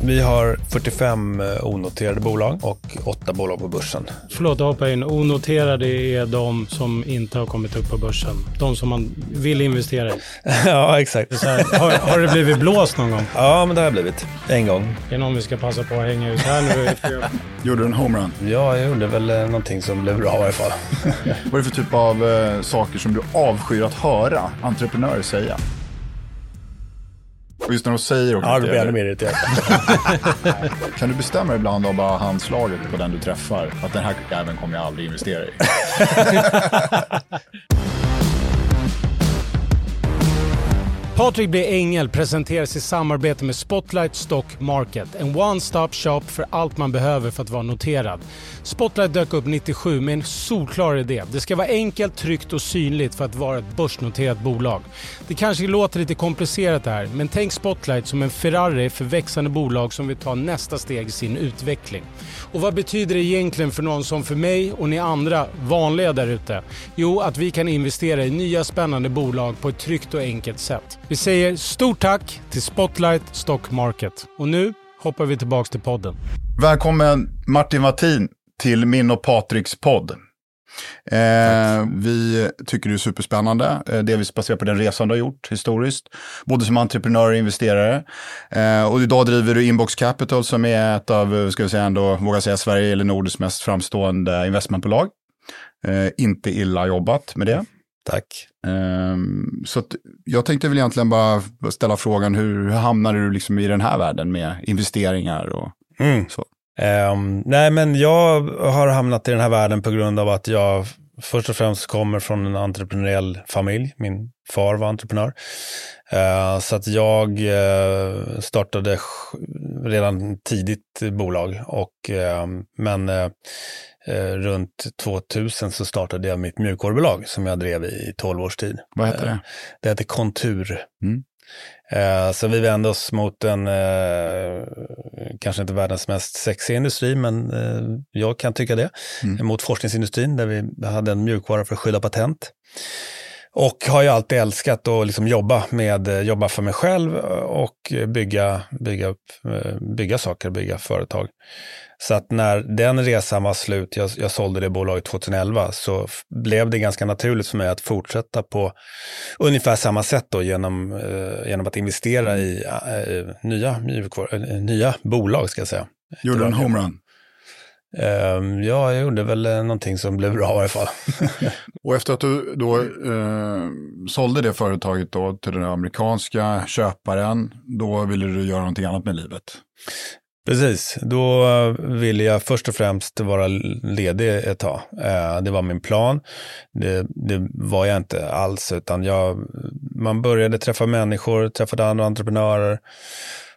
Vi har 45 onoterade bolag och 8 bolag på börsen. Förlåt, hoppa in. Onoterade är de som inte har kommit upp på börsen. De som man vill investera i. ja, exakt. Här, har, har, det blivit blåst någon gång? Ja, men det har blivit. En gång. Är det någon vi ska passa på att hänga ut här nu? gjorde du en homerun? Ja, jag gjorde väl någonting som blev bra i alla fall. Vad är det för typ av eh, saker som du avskyr att höra entreprenörer säga? Och just när de säger också. Ja, då blir jag ännu mer irriterad. kan du bestämma ibland av bara handslaget på den du träffar att den här jäveln kommer jag aldrig investera i? Patrik B. Engel presenteras i samarbete med Spotlight Stock Market. En one-stop shop för allt man behöver för att vara noterad. Spotlight dök upp 97 med en solklar idé. Det ska vara enkelt, tryggt och synligt för att vara ett börsnoterat bolag. Det kanske låter lite komplicerat det här, men tänk Spotlight som en Ferrari för växande bolag som vill ta nästa steg i sin utveckling. Och vad betyder det egentligen för någon som för mig och ni andra vanliga där ute? Jo, att vi kan investera i nya spännande bolag på ett tryggt och enkelt sätt. Vi säger stort tack till Spotlight Stock Market. Och nu hoppar vi tillbaks till podden. Välkommen Martin Wattin till min och Patriks podd. Eh, vi tycker det är superspännande, eh, delvis baserat på den resan du har gjort historiskt, både som entreprenör och investerare. Eh, och idag driver du Inbox Capital som är ett av, ska vi säga ändå, vågar säga Sverige eller Nordens mest framstående investmentbolag. Eh, inte illa jobbat med det. Tack. Um, så jag tänkte väl egentligen bara ställa frågan, hur, hur hamnade du liksom i den här världen med investeringar och mm. så? Um, nej, men jag har hamnat i den här världen på grund av att jag först och främst kommer från en entreprenöriell familj. Min far var entreprenör. Uh, så att jag uh, startade redan tidigt bolag. Och, uh, men runt 2000 så startade jag mitt mjukvarubolag som jag drev i 12 års tid. Vad hette det? det hette Kontur. Mm. Eh, så vi vände oss mot en, eh, kanske inte världens mest sexiga industri, men eh, jag kan tycka det, mm. mot forskningsindustrin där vi hade en mjukvara för att skydda patent. Och har ju alltid älskat att liksom jobba, med, jobba för mig själv och bygga, bygga, upp, bygga saker, bygga företag. Så att när den resan var slut, jag, jag sålde det bolaget 2011, så blev det ganska naturligt för mig att fortsätta på ungefär samma sätt då genom, eh, genom att investera i eh, nya, eh, nya bolag, ska jag säga. Gjorde en homerun? Uh, ja, jag gjorde väl någonting som blev bra i alla fall. och efter att du då uh, sålde det företaget då till den amerikanska köparen, då ville du göra någonting annat med livet? Precis, då ville jag först och främst vara ledig ett tag. Eh, det var min plan. Det, det, var jag inte alls, utan jag, man började träffa människor, träffade andra entreprenörer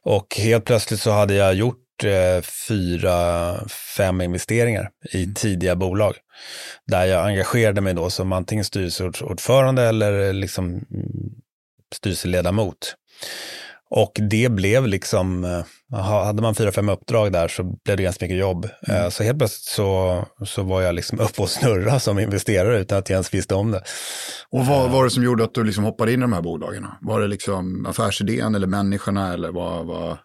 och helt plötsligt så hade jag gjort eh, fyra, fem investeringar i mm. tidiga bolag. Där jag engagerade mig då som antingen styrelseordförande eller liksom mm, styrelseledamot. Och det blev liksom, eh, hade man fyra, fem uppdrag där så blev det ganska mycket jobb. Mm. Eh, så helt plötsligt så, så var jag liksom uppe och snurra som investerare utan att jag ens visste om det. Och vad var det som gjorde att du liksom hoppade in i de här bolagen? Var det liksom affärsidén eller människorna eller vad? vad...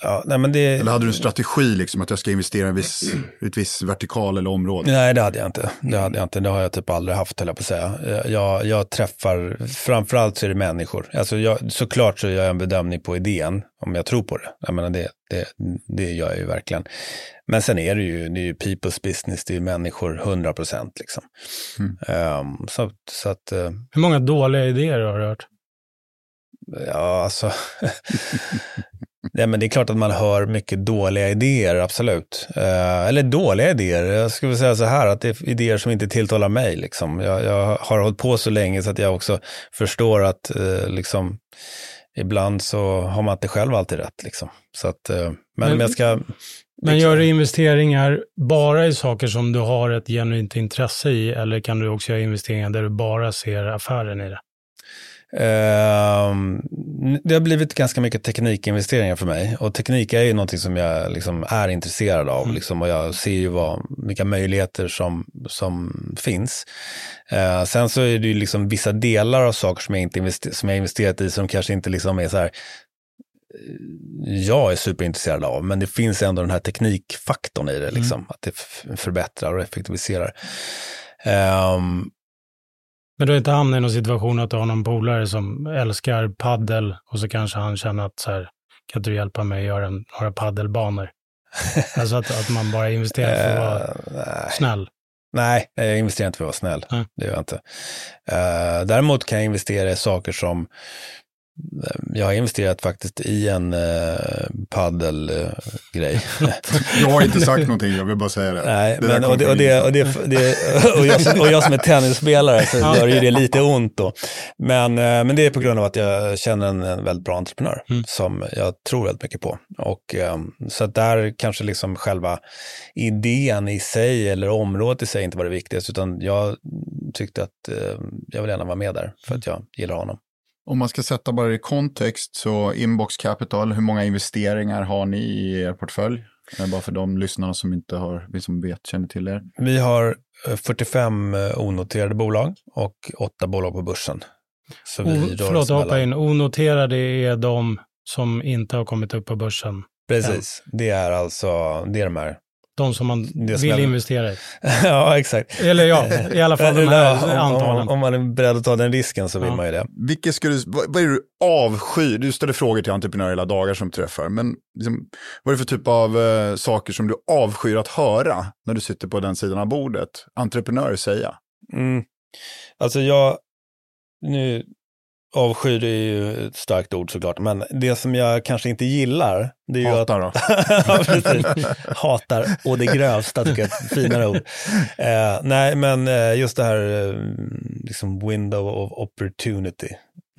Ja, nej, men det... Eller hade du en strategi, liksom, att jag ska investera i en viss, ett viss vertikal eller område? Nej, det hade jag inte. Det, hade jag inte. det har jag typ aldrig haft, höll jag på att säga. Jag, jag träffar, framförallt så är det människor. Alltså jag, såklart så gör jag en bedömning på idén, om jag tror på det. Jag menar, det, det, det gör jag ju verkligen. Men sen är det ju, det är ju people's business, det är ju människor 100 procent. Liksom. Mm. Um, så, så att, uh, Hur många dåliga idéer har du hört? Ja, alltså. Nej, men det är klart att man hör mycket dåliga idéer, absolut. Eh, eller dåliga idéer, jag skulle säga så här, att det är idéer som inte tilltalar mig. Liksom. Jag, jag har hållit på så länge så att jag också förstår att eh, liksom, ibland så har man inte själv alltid rätt. Liksom. Så att, eh, men, men jag ska... Men gör du investeringar bara i saker som du har ett genuint intresse i, eller kan du också göra investeringar där du bara ser affären i det? Uh, det har blivit ganska mycket teknikinvesteringar för mig och teknik är ju någonting som jag liksom är intresserad av mm. liksom, och jag ser ju vad, vilka möjligheter som, som finns. Uh, sen så är det ju liksom vissa delar av saker som jag, inte invester som jag investerat i som kanske inte liksom är så här jag är superintresserad av, men det finns ändå den här teknikfaktorn i det, liksom, mm. att det förbättrar och effektiviserar. Um, men du har inte hamnat i någon situation att du har någon polare som älskar paddel och så kanske han känner att så här, kan du hjälpa mig att göra några paddelbanor? alltså att, att man bara investerar för att vara uh, snäll. Nej, jag investerar inte för att vara snäll. Mm. Det gör jag inte. Uh, däremot kan jag investera i saker som jag har investerat faktiskt i en uh, paddelgrej. Jag har inte sagt någonting, jag vill bara säga det. Nej, det men, och, det, och, det, och, det, och, jag, och jag som är tennisspelare så gör ju det lite ont då. Men, uh, men det är på grund av att jag känner en, en väldigt bra entreprenör mm. som jag tror väldigt mycket på. Och, um, så att där kanske liksom själva idén i sig eller området i sig inte var det viktigaste, utan jag tyckte att jag vill gärna vara med där för att jag gillar honom. Om man ska sätta bara i kontext så Inbox Capital, hur många investeringar har ni i er portfölj? Eh, bara för de lyssnarna som inte har, vi som vet, känner till er. Vi har 45 eh, onoterade bolag och 8 bolag på börsen. Så vi o, förlåt, jag hoppar in. Onoterade är de som inte har kommit upp på börsen? Precis, än. det är alltså, det är de här de som man vill är... investera i. ja, exakt. Eller ja, i alla fall de här antalen. Om, om, man är beredd att ta den risken så vill ja. man ju det. Vilket skulle, vad, vad är du avskyr? Du ställer frågor till entreprenörer hela dagar som träffar. Men liksom, vad är det för typ av uh, saker som du avskyr att höra när du sitter på den sidan av bordet? Entreprenörer säga. Mm. Alltså jag, nu Avskyr är ju ett starkt ord såklart, men det som jag kanske inte gillar, det är ju Hatar att... då? Hatar, och det grövsta tycker jag är ett finare ord. Eh, nej, men eh, just det här eh, liksom window of opportunity.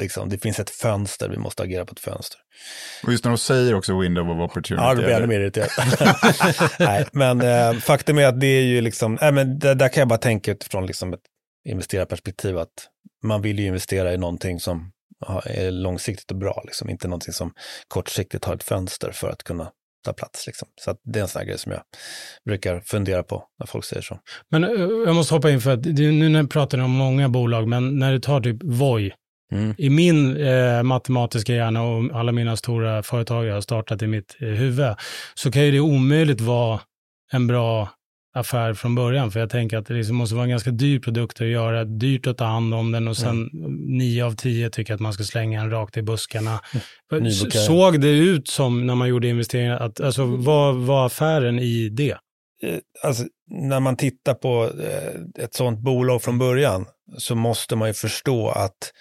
Liksom, det finns ett fönster, vi måste agera på ett fönster. Och just när de säger också window of opportunity. Ja, då blir jag ännu mer irriterad. nej, men eh, faktum är att det är ju liksom, nej, men det, där kan jag bara tänka utifrån liksom ett investerarperspektiv att man vill ju investera i någonting som är långsiktigt och bra, liksom. inte någonting som kortsiktigt har ett fönster för att kunna ta plats. Liksom. Så det är en sån här grej som jag brukar fundera på när folk säger så. Men eh, jag måste hoppa in för att nu när pratar ni om många bolag, men när du tar typ Voi, mm. i min eh, matematiska hjärna och alla mina stora företag jag har startat i mitt eh, huvud, så kan ju det omöjligt vara en bra affär från början. För jag tänker att det liksom måste vara en ganska dyr produkt att göra, dyrt att ta hand om den och sen mm. nio av tio tycker att man ska slänga den rakt i buskarna. Mm. Såg det ut som när man gjorde investeringar, att, alltså, vad var affären i det? Eh, alltså, när man tittar på eh, ett sådant bolag från början så måste man ju förstå att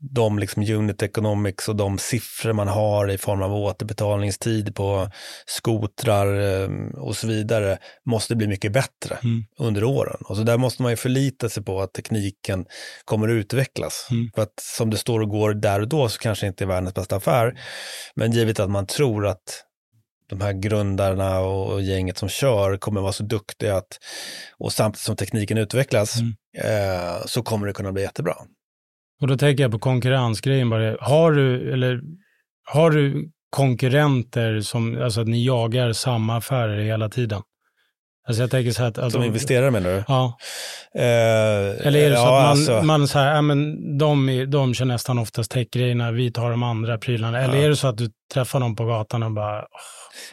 de liksom unit economics och de siffror man har i form av återbetalningstid på skotrar ehm, och så vidare måste bli mycket bättre mm. under åren. Och så där måste man ju förlita sig på att tekniken kommer att utvecklas. Mm. För att som det står och går där och då så kanske inte är världens bästa affär. Men givet att man tror att de här grundarna och gänget som kör kommer vara så duktiga att, och samtidigt som tekniken utvecklas, mm. eh, så kommer det kunna bli jättebra. Och då tänker jag på konkurrensgrejen bara. Har du, eller Har du konkurrenter som, alltså att ni jagar samma affärer hela tiden? Alltså jag tänker så här att... Alltså, som investerare menar du? Ja. Eh, Eller är det så ja, att man, alltså, man så här, ja, men de, är- de kör nästan oftast techgrejerna, vi tar de andra prylarna. Eller Ja. är det så att du träffar någon på gatan och bara,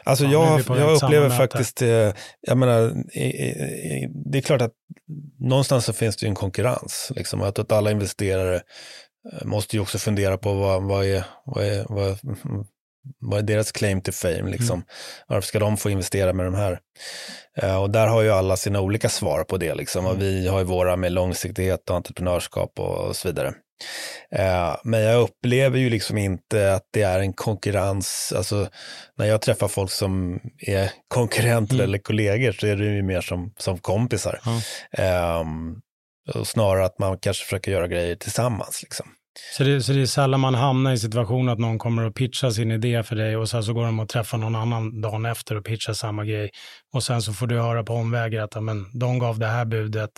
Alltså Fan, jag, jag upplever faktiskt, eh, jag menar, i, i, i, det är klart att någonstans så finns det ju en konkurrens. Liksom, att, att alla investerare eh, måste ju också fundera på vad, vad, är, vad, är, vad, vad är deras claim to fame. Liksom. Varför ska de få investera med de här? Eh, och där har ju alla sina olika svar på det. Liksom. Och vi har ju våra med långsiktighet och entreprenörskap och, och så vidare. Eh, men jag upplever ju liksom inte att det är en konkurrens. Alltså, när jag träffar folk som är konkurrenter eller kollegor så är det ju mer som, som kompisar. Ehm, och snarare att man kanske försöker göra grejer tillsammans. Liksom. Så det, så det är sällan man hamnar i situationen att någon kommer och pitchar sin idé för dig och sen så går de och träffar någon annan dagen efter och pitchar samma grej. Och sen så får du höra på omvägar att men, de gav det här budet.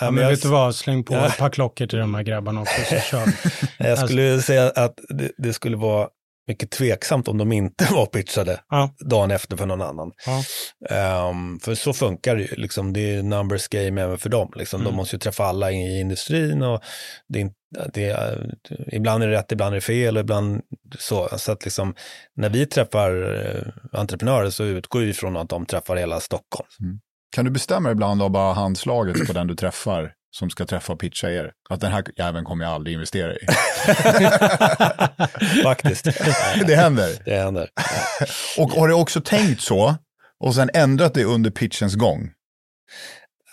Ja, men jag- vet du vad, släng på Ja. ett par klockor till de här grabbarna också så kör vi. Jag skulle säga att det, det skulle vara mycket tveksamt om de inte var pitchade Ja. dagen efter för någon annan. Ja. Ehm, för så funkar det ju, liksom, det är numbers game även för dem. Liksom. Mm. De måste ju träffa alla i industrin och det är, inte- det ibland är det rätt, ibland är det fel och ibland så. Så att liksom, när vi träffar eh, entreprenörer så utgår vi från att de träffar hela Stockholm. Kan du bestämma ibland av bara handslaget på den du träffar som ska träffa och pitcha er? Att den här jäveln kommer jag aldrig investera i. Faktiskt. det händer. Det händer. Och har du också tänkt så och sen ändrat det under pitchens gång?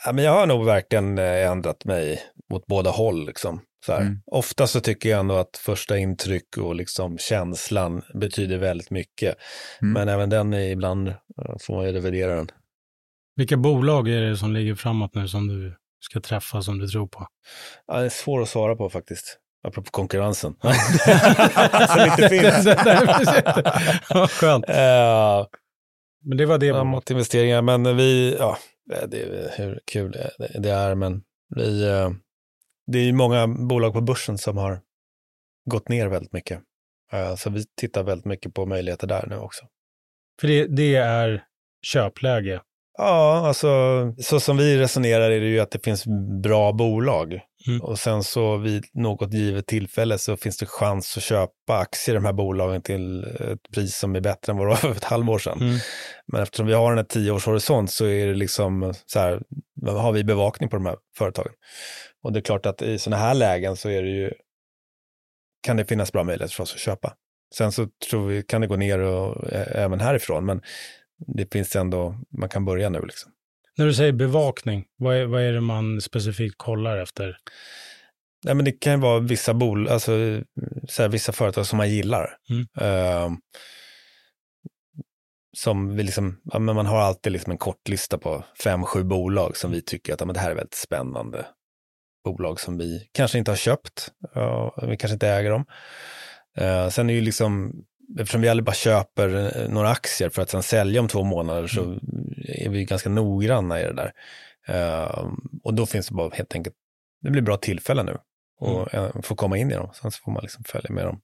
Ja, men jag har nog verkligen eh, ändrat mig mot båda håll. Liksom. Så här. Mm. Ofta så tycker jag ändå att första intryck och liksom känslan betyder väldigt mycket. Mm. Men även den är ibland får man ju revidera den. Vilka bolag är det som ligger framåt nu som du ska träffa som du tror på? Ja, det är svårt att svara på faktiskt. Apropå konkurrensen. Som inte finns. Ja, Skönt. Eh, Men det var det. framåt investeringar, men vi, ja, det är hur kul det- är, men vi, eh, det är ju många bolag på börsen som har gått ner väldigt mycket. Eh, så vi tittar väldigt mycket på möjligheter där nu också. För det, det är köpläge. Ja, alltså så som vi resonerar är det ju att det finns bra bolag. Mm. Och sen så vid något givet tillfälle så finns det chans att köpa aktier i de här bolagen till ett pris som är bättre än vad det var för ett halvår sedan. Mm. Men eftersom vi har en tioårshorisont så är det liksom så här, har vi bevakning på de här företagen. Och det är klart att i sådana här lägen så är det ju, kan det finnas bra möjligheter för oss att köpa. Sen så tror vi, kan det gå ner och, ä- även härifrån, men det finns ändå, man kan börja nu liksom. När du säger bevakning, vad är, vad är det man specifikt kollar efter? Nej, men det kan ju vara vissa, bol, alltså, så här, vissa företag som man gillar. Mm. Ehm, som vi liksom, ja, men man har alltid liksom en kort lista på fem, sju bolag som vi tycker att ja, men det här är väldigt spännande bolag som vi kanske inte har köpt. Ja, vi kanske inte äger dem. Eh, sen är ju liksom, eftersom vi aldrig bara köper eh, några aktier för att sen sälja om två månader så är vi ganska noggranna i det där. Eh, och då finns det bara helt enkelt, det blir bra tillfällen nu och eh, få komma in i dem. Sen så får man liksom följa med dem.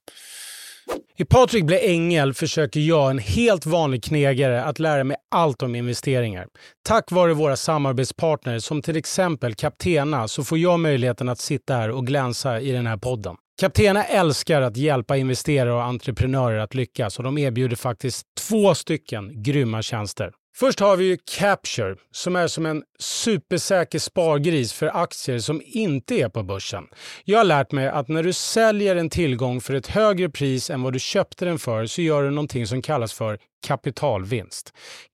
I Patrik blir ängel försöker jag, en helt vanlig knegare, att lära mig allt om investeringar. Tack vare våra samarbetspartner som till exempel Captena så får jag möjligheten att sitta här och glänsa i den här podden. Captena älskar att hjälpa investerare och entreprenörer att lyckas och de erbjuder faktiskt två stycken grymma tjänster. Först har vi ju Capture som är som en supersäker spargris för aktier som inte är på börsen. Jag har lärt mig att när du säljer en tillgång för ett högre pris än vad du köpte den för så gör du någonting som kallas för kapitalvinst.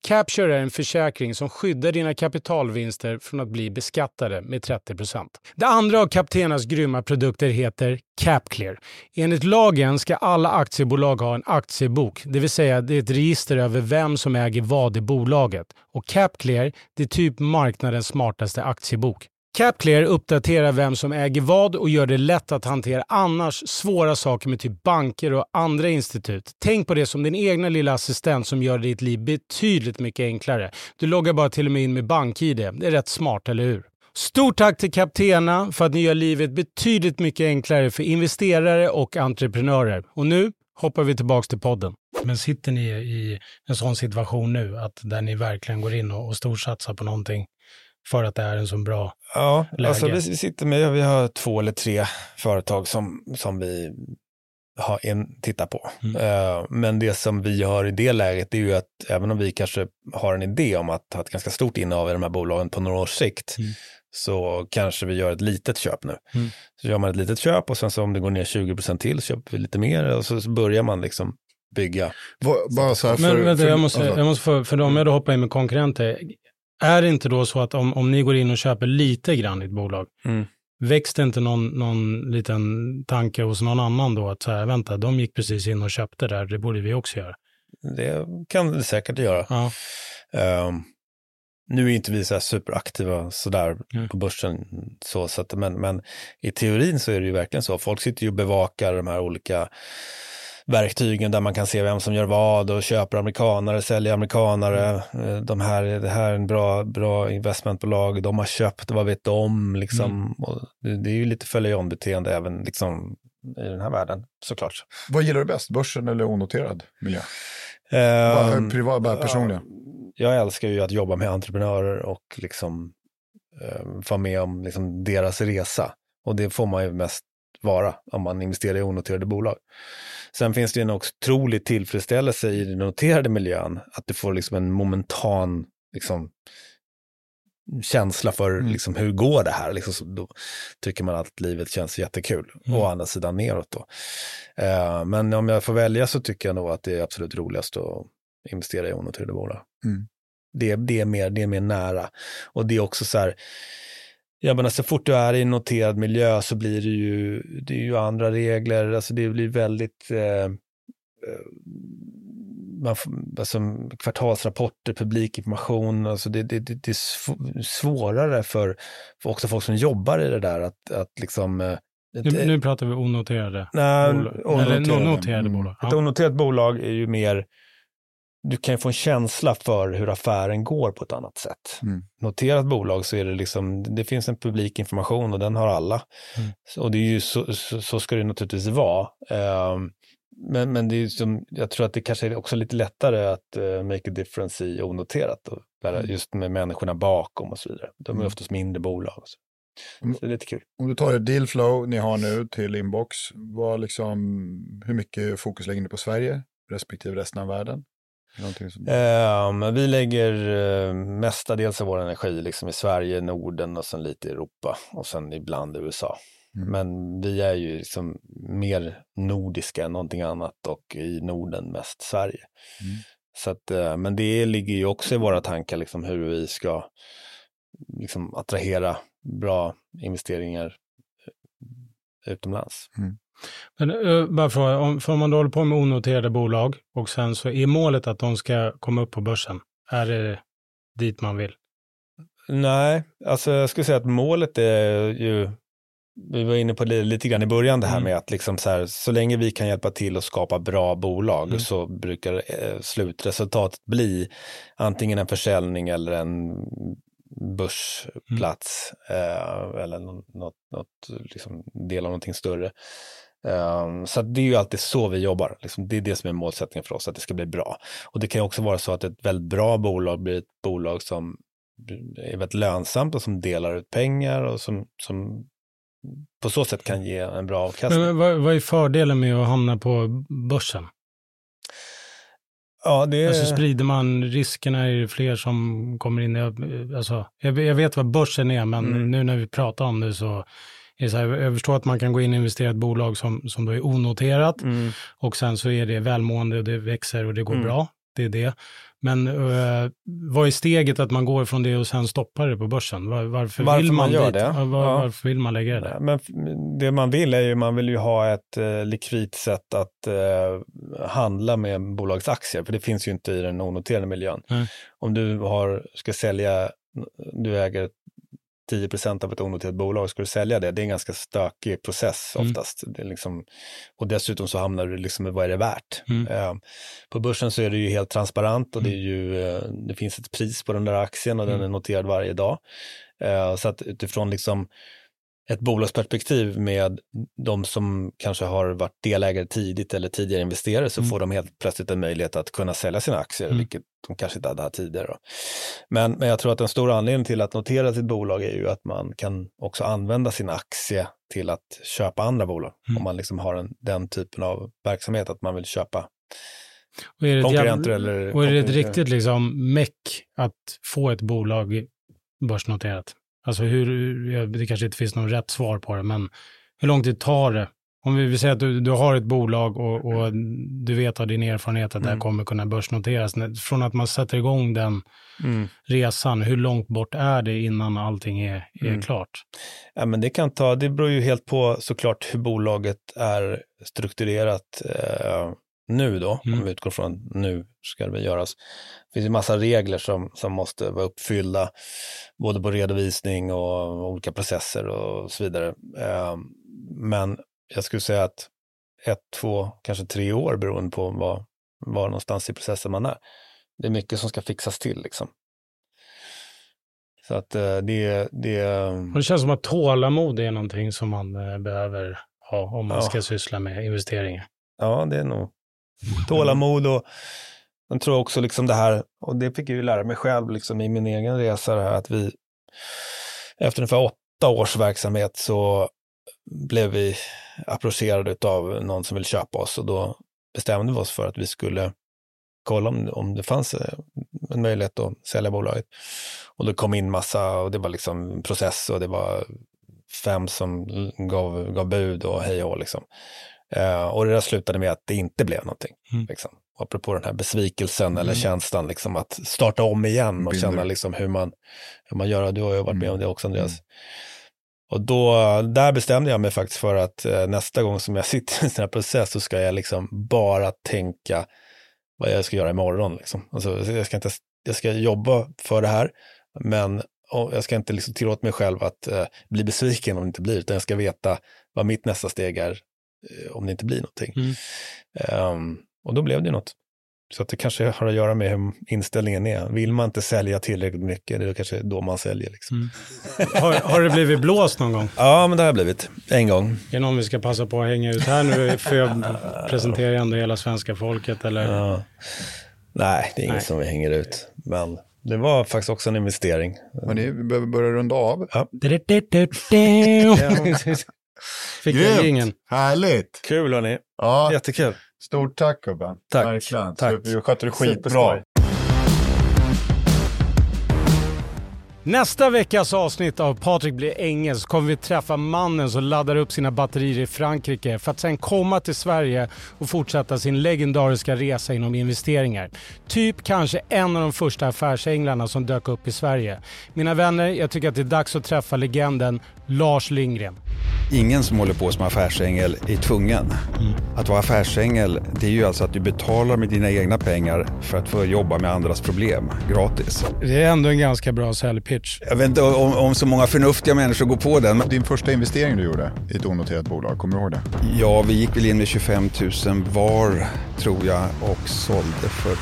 Capture är en försäkring som skyddar dina kapitalvinster från att bli beskattade med 30% Det andra av Captenas grymma produkter heter CapClear. Enligt lagen ska alla aktiebolag ha en aktiebok, det vill säga det är ett register över vem som äger vad i bolaget. Och CapClear, det är typ marknadens smartaste aktiebok. CapClear uppdaterar vem som äger vad och gör det lätt att hantera annars svåra saker med typ banker och andra institut. Tänk på det som din egna lilla assistent som gör ditt liv betydligt mycket enklare. Du loggar bara till och med in med BankID. Det är rätt smart, eller hur? Stort tack till Captena för att ni gör livet betydligt mycket enklare för investerare och entreprenörer. Och nu hoppar vi tillbaka till podden. Men sitter ni i en sån situation nu, att där ni verkligen går in och, och storsatsar på någonting för att det är en så bra Ja, läge? alltså vi, vi sitter med, vi har två eller tre företag som, som vi har en, tittar på. Mm. Eh, men det som vi har i det läget är ju att även om vi kanske har en idé om att ha ett ganska stort innehav i de här bolagen på några års sikt, Mm. så kanske vi gör ett litet köp nu. Mm. Så gör man ett litet köp och sen så om det går ner 20% till så köper vi lite mer och så, så börjar man liksom bygga. Vad- Bara så här för, Men vänta, för, jag måste, alltså, jag måste få, för om jag då hoppar in med konkurrenter, är det inte då så att om, om ni går in och köper lite grann i ett bolag, Mm. väcks det inte någon, någon liten tanke hos någon annan då att så här, vänta, de gick precis in och köpte där, det borde vi också göra. Det kan det säkert göra. Ja. Ehm, nu är inte vi så här superaktiva sådär Mm. på börsen, så, så att, men, men i teorin så är det ju verkligen så. Folk sitter ju och bevakar de här olika verktygen där man kan se vem som gör vad och köper amerikanare, säljer amerikanare. Eh, De här, det här är en bra, bra investmentbolag, de har köpt, vad vet de? Liksom. Och det, är ju lite följa-on-beteende även liksom, i den här världen såklart. vad gillar du bäst, börsen eller onoterad miljö? Ehm, Bara, privat, bara personligen. jag älskar ju att jobba med entreprenörer och liksom eh, vara med om liksom deras resa. Och det får man ju mest vara om man investerar i onoterade bolag. Sen finns det en otrolig tillfredsställelse i den noterade miljön, att du får liksom en momentan liksom, känsla för Mm. liksom, hur går det här? Liksom, då tycker man att livet känns jättekul. Mm. Å andra sidan neråt då. Eh, men om jag får välja så tycker jag nog att det är absolut roligast att investera i onoterade bolag. Mm. Det, det, är mer, det är mer nära. Och det är också så här, jag menar så fort du är i en noterad miljö så blir det ju, det är ju andra regler, alltså det blir väldigt, eh, eh, man, alltså, kvartalsrapporter, publikinformation, alltså det, det, det, är sv- svårare för, för också folk som jobbar i det där att, att liksom eh, Nu, nu pratar vi onoterade Nej, bolag. Eller onoterade. no- noterade Mm. bolag. Ett Ja. onoterat bolag är ju mer, du kan ju få en känsla för hur affären går på ett annat sätt. Mm. Noterat bolag så är det liksom, det finns en publik information och den har alla. Mm. Och det är ju så, så, så ska det naturligtvis vara. Ehm, men, men det är som, jag tror att det kanske är också lite lättare att eh, make a difference i onoterat. Och bara just med människorna bakom och så vidare. De är Mm. oftast mindre bolag. Så. Mm. så det är lite kul. Om du tar ett dealflow ni har nu till inbox, vad liksom, hur mycket fokus lägger ni på Sverige respektive resten av världen? Ehm, vi lägger uh, mestadels av vår energi liksom i Sverige, Norden och sen lite i Europa och sen ibland i USA. Mm. Men vi är ju liksom mer nordiska än någonting annat och i Norden mest Sverige. Mm. Så att, eh, men det ligger ju också i våra tankar liksom hur vi ska liksom attrahera bra investeringar eh, utomlands. Men uh, bara fråga, om, för om man då håller på med onoterade bolag och sen så är målet att de ska komma upp på börsen. Är det dit man vill? Nej, alltså jag skulle säga att målet är ju, vi var inne på det lite grann i början det här Mm. med att liksom så, här, så länge vi kan hjälpa till att skapa bra bolag Mm. så brukar eh, slutresultatet bli antingen en försäljning eller en börsplats eh, eller nå- något, något liksom del av någonting större. Um, så det är ju alltid så vi jobbar. Liksom, det är det som är målsättningen för oss, att det ska bli bra. Och det kan också vara så att ett väldigt bra bolag blir ett bolag som är väldigt lönsamt och som delar ut pengar och som, som på så sätt kan ge en bra avkastning. Men, vad, vad är fördelen med att hamna på börsen? ja, det. Alltså sprider man riskerna, är det fler som kommer in? Alltså, jag, jag vet vad börsen är, men Mm. nu när vi pratar om det så är så här, jag förstår att man kan gå in och investera i ett bolag som, som då är onoterat Mm. och sen så är det välmående och det växer och det går Mm. bra. Det är det. Men uh, vad är steget att man går från det och sen stoppar det på börsen? Var, varför, Varför vill man man, dit? det? Var, Ja. Varför vill man lägga det där? Men det man vill är ju, man vill ju ha ett eh, likvidt sätt att eh, handla med bolagsaktier, för det finns ju inte i den onoterade miljön. Nej. Om du har, ska sälja, du äger 10% av ett onoterat bolag, ska du sälja det, det är en ganska stökig process Mm. oftast. Det är liksom, och dessutom så hamnar du liksom i vad är det värt? Mm. Eh, på börsen så är det ju helt transparent och det, är ju, eh, det finns ett pris på den där aktien och den Mm. är noterad varje dag. Eh, så att utifrån liksom ett bolagsperspektiv med de som kanske har varit delägare tidigt eller tidigare investerare så mm. får de helt plötsligt en möjlighet att kunna sälja sina aktier, mm. vilket de kanske inte hade haft tidigare. Men, men jag tror att en stor anledning till att notera sitt bolag är ju att man kan också använda sin aktie till att köpa andra bolag. Mm. Om man liksom har en, den typen av verksamhet, att man vill köpa och är det konkurrenter eller... Och är det ett riktigt liksom meck att få ett bolag börsnoterat? Alltså hur, det kanske inte finns något rätt svar på det, men hur lång tid tar det? Om vi vill säga att du, du har ett bolag och, och, du vet av din erfarenhet att det här mm. kommer kunna börsnoteras. Från att man sätter igång den mm. resan, hur långt bort är det innan allting är, är mm. klart? Ja, men det kan ta, det beror ju helt på såklart hur bolaget är strukturerat. Eh, nu då, mm. om vi utgår från att nu ska det göras. Det finns ju massa regler som, som måste vara uppfyllda, både på redovisning och olika processer och så vidare. Ehm, men jag skulle säga att ett, två, kanske tre år beroende på var, var någonstans i processen man är. Det är mycket som ska fixas till liksom. Så att eh, det, det... det känns som att tålamod är någonting som man eh, behöver ha om man ja. ska syssla med investeringar. Ja, det är nog tålamod och jag tror också liksom det här, och det fick jag ju lära mig själv liksom i min egen resa, det här att vi efter ungefär åtta års verksamhet så blev vi approcherade av någon som ville köpa oss och då bestämde vi oss för att vi skulle kolla om, om det fanns eh, en möjlighet att sälja bolaget. Och det kom in massa och det var liksom process och det var fem som gav, gav bud och hej och liksom. Uh, och det där slutade med att det inte blev någonting. Mm. Liksom. Apropå den här besvikelsen mm. eller känslan liksom att starta om igen och känna liksom hur man, hur man gör. Du har ju varit med om mm. det också Andreas. Mm. Och då, där bestämde jag mig faktiskt för att uh, nästa gång som jag sitter i en sån här process så ska jag liksom bara tänka vad jag ska göra imorgon. Liksom. Alltså, jag, ska inte, jag ska jobba för det här, men jag ska inte liksom tillåta mig själv att uh, bli besviken om det inte blir, utan jag ska veta vad mitt nästa steg är Eh, om det inte blir någonting. Mm. Um, och då blev det något. Så att det kanske har att göra med hur inställningen är. Vill man inte sälja tillräckligt mycket, det är kanske då man säljer. Liksom. Mm. Har, har det blivit blåst någon gång? Ja, men det har blivit. En gång. Är det någon vi ska passa på att hänga ut här nu? För jag presenterar ändå hela svenska folket. Eller? Ja. Nej, det är inget som vi hänger ut. Men det var faktiskt också en investering. Men ni behöver börja runda av. Ja. Fick Grymt. ingen. Härligt. Kul hörni. Ja. Jättekul. Stort tack gubben. Tack. Verkligen. Tack. Du skötte det skitbra. Nästa veckas avsnitt av Patrik blir engelsk kommer vi träffa mannen som laddar upp sina batterier i Frankrike för att sen komma till Sverige och fortsätta sin legendariska resa inom investeringar. Typ kanske en av de första affärsänglarna som dök upp i Sverige. Mina vänner, jag tycker att det är dags att träffa legenden Lars Lindgren. Ingen som håller på som affärsängel är tvungen. Mm. Att vara affärsängel det är ju alltså att du betalar med dina egna pengar för att få jobba med andras problem gratis. Det är ändå en ganska bra säljpitch. Jag vet inte om, om, så många förnuftiga människor går på den. Din första investering du gjorde i ett onoterat bolag, kommer du ihåg det? Ja, vi gick väl in med 25 000 var tror jag och sålde för...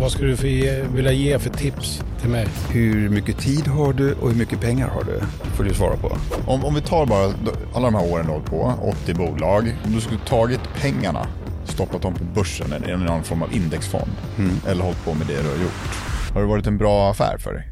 Vad skulle du vilja ge för tips till mig? Hur mycket tid har du och hur mycket pengar har du? får du svara på. Om, om vi tar bara alla de här åren du på, 80 bolag. Om du skulle tagit pengarna, stoppat dem på börsen eller i någon form av indexfond. Mm. Eller hållit på med det du har gjort. Har det varit en bra affär för dig?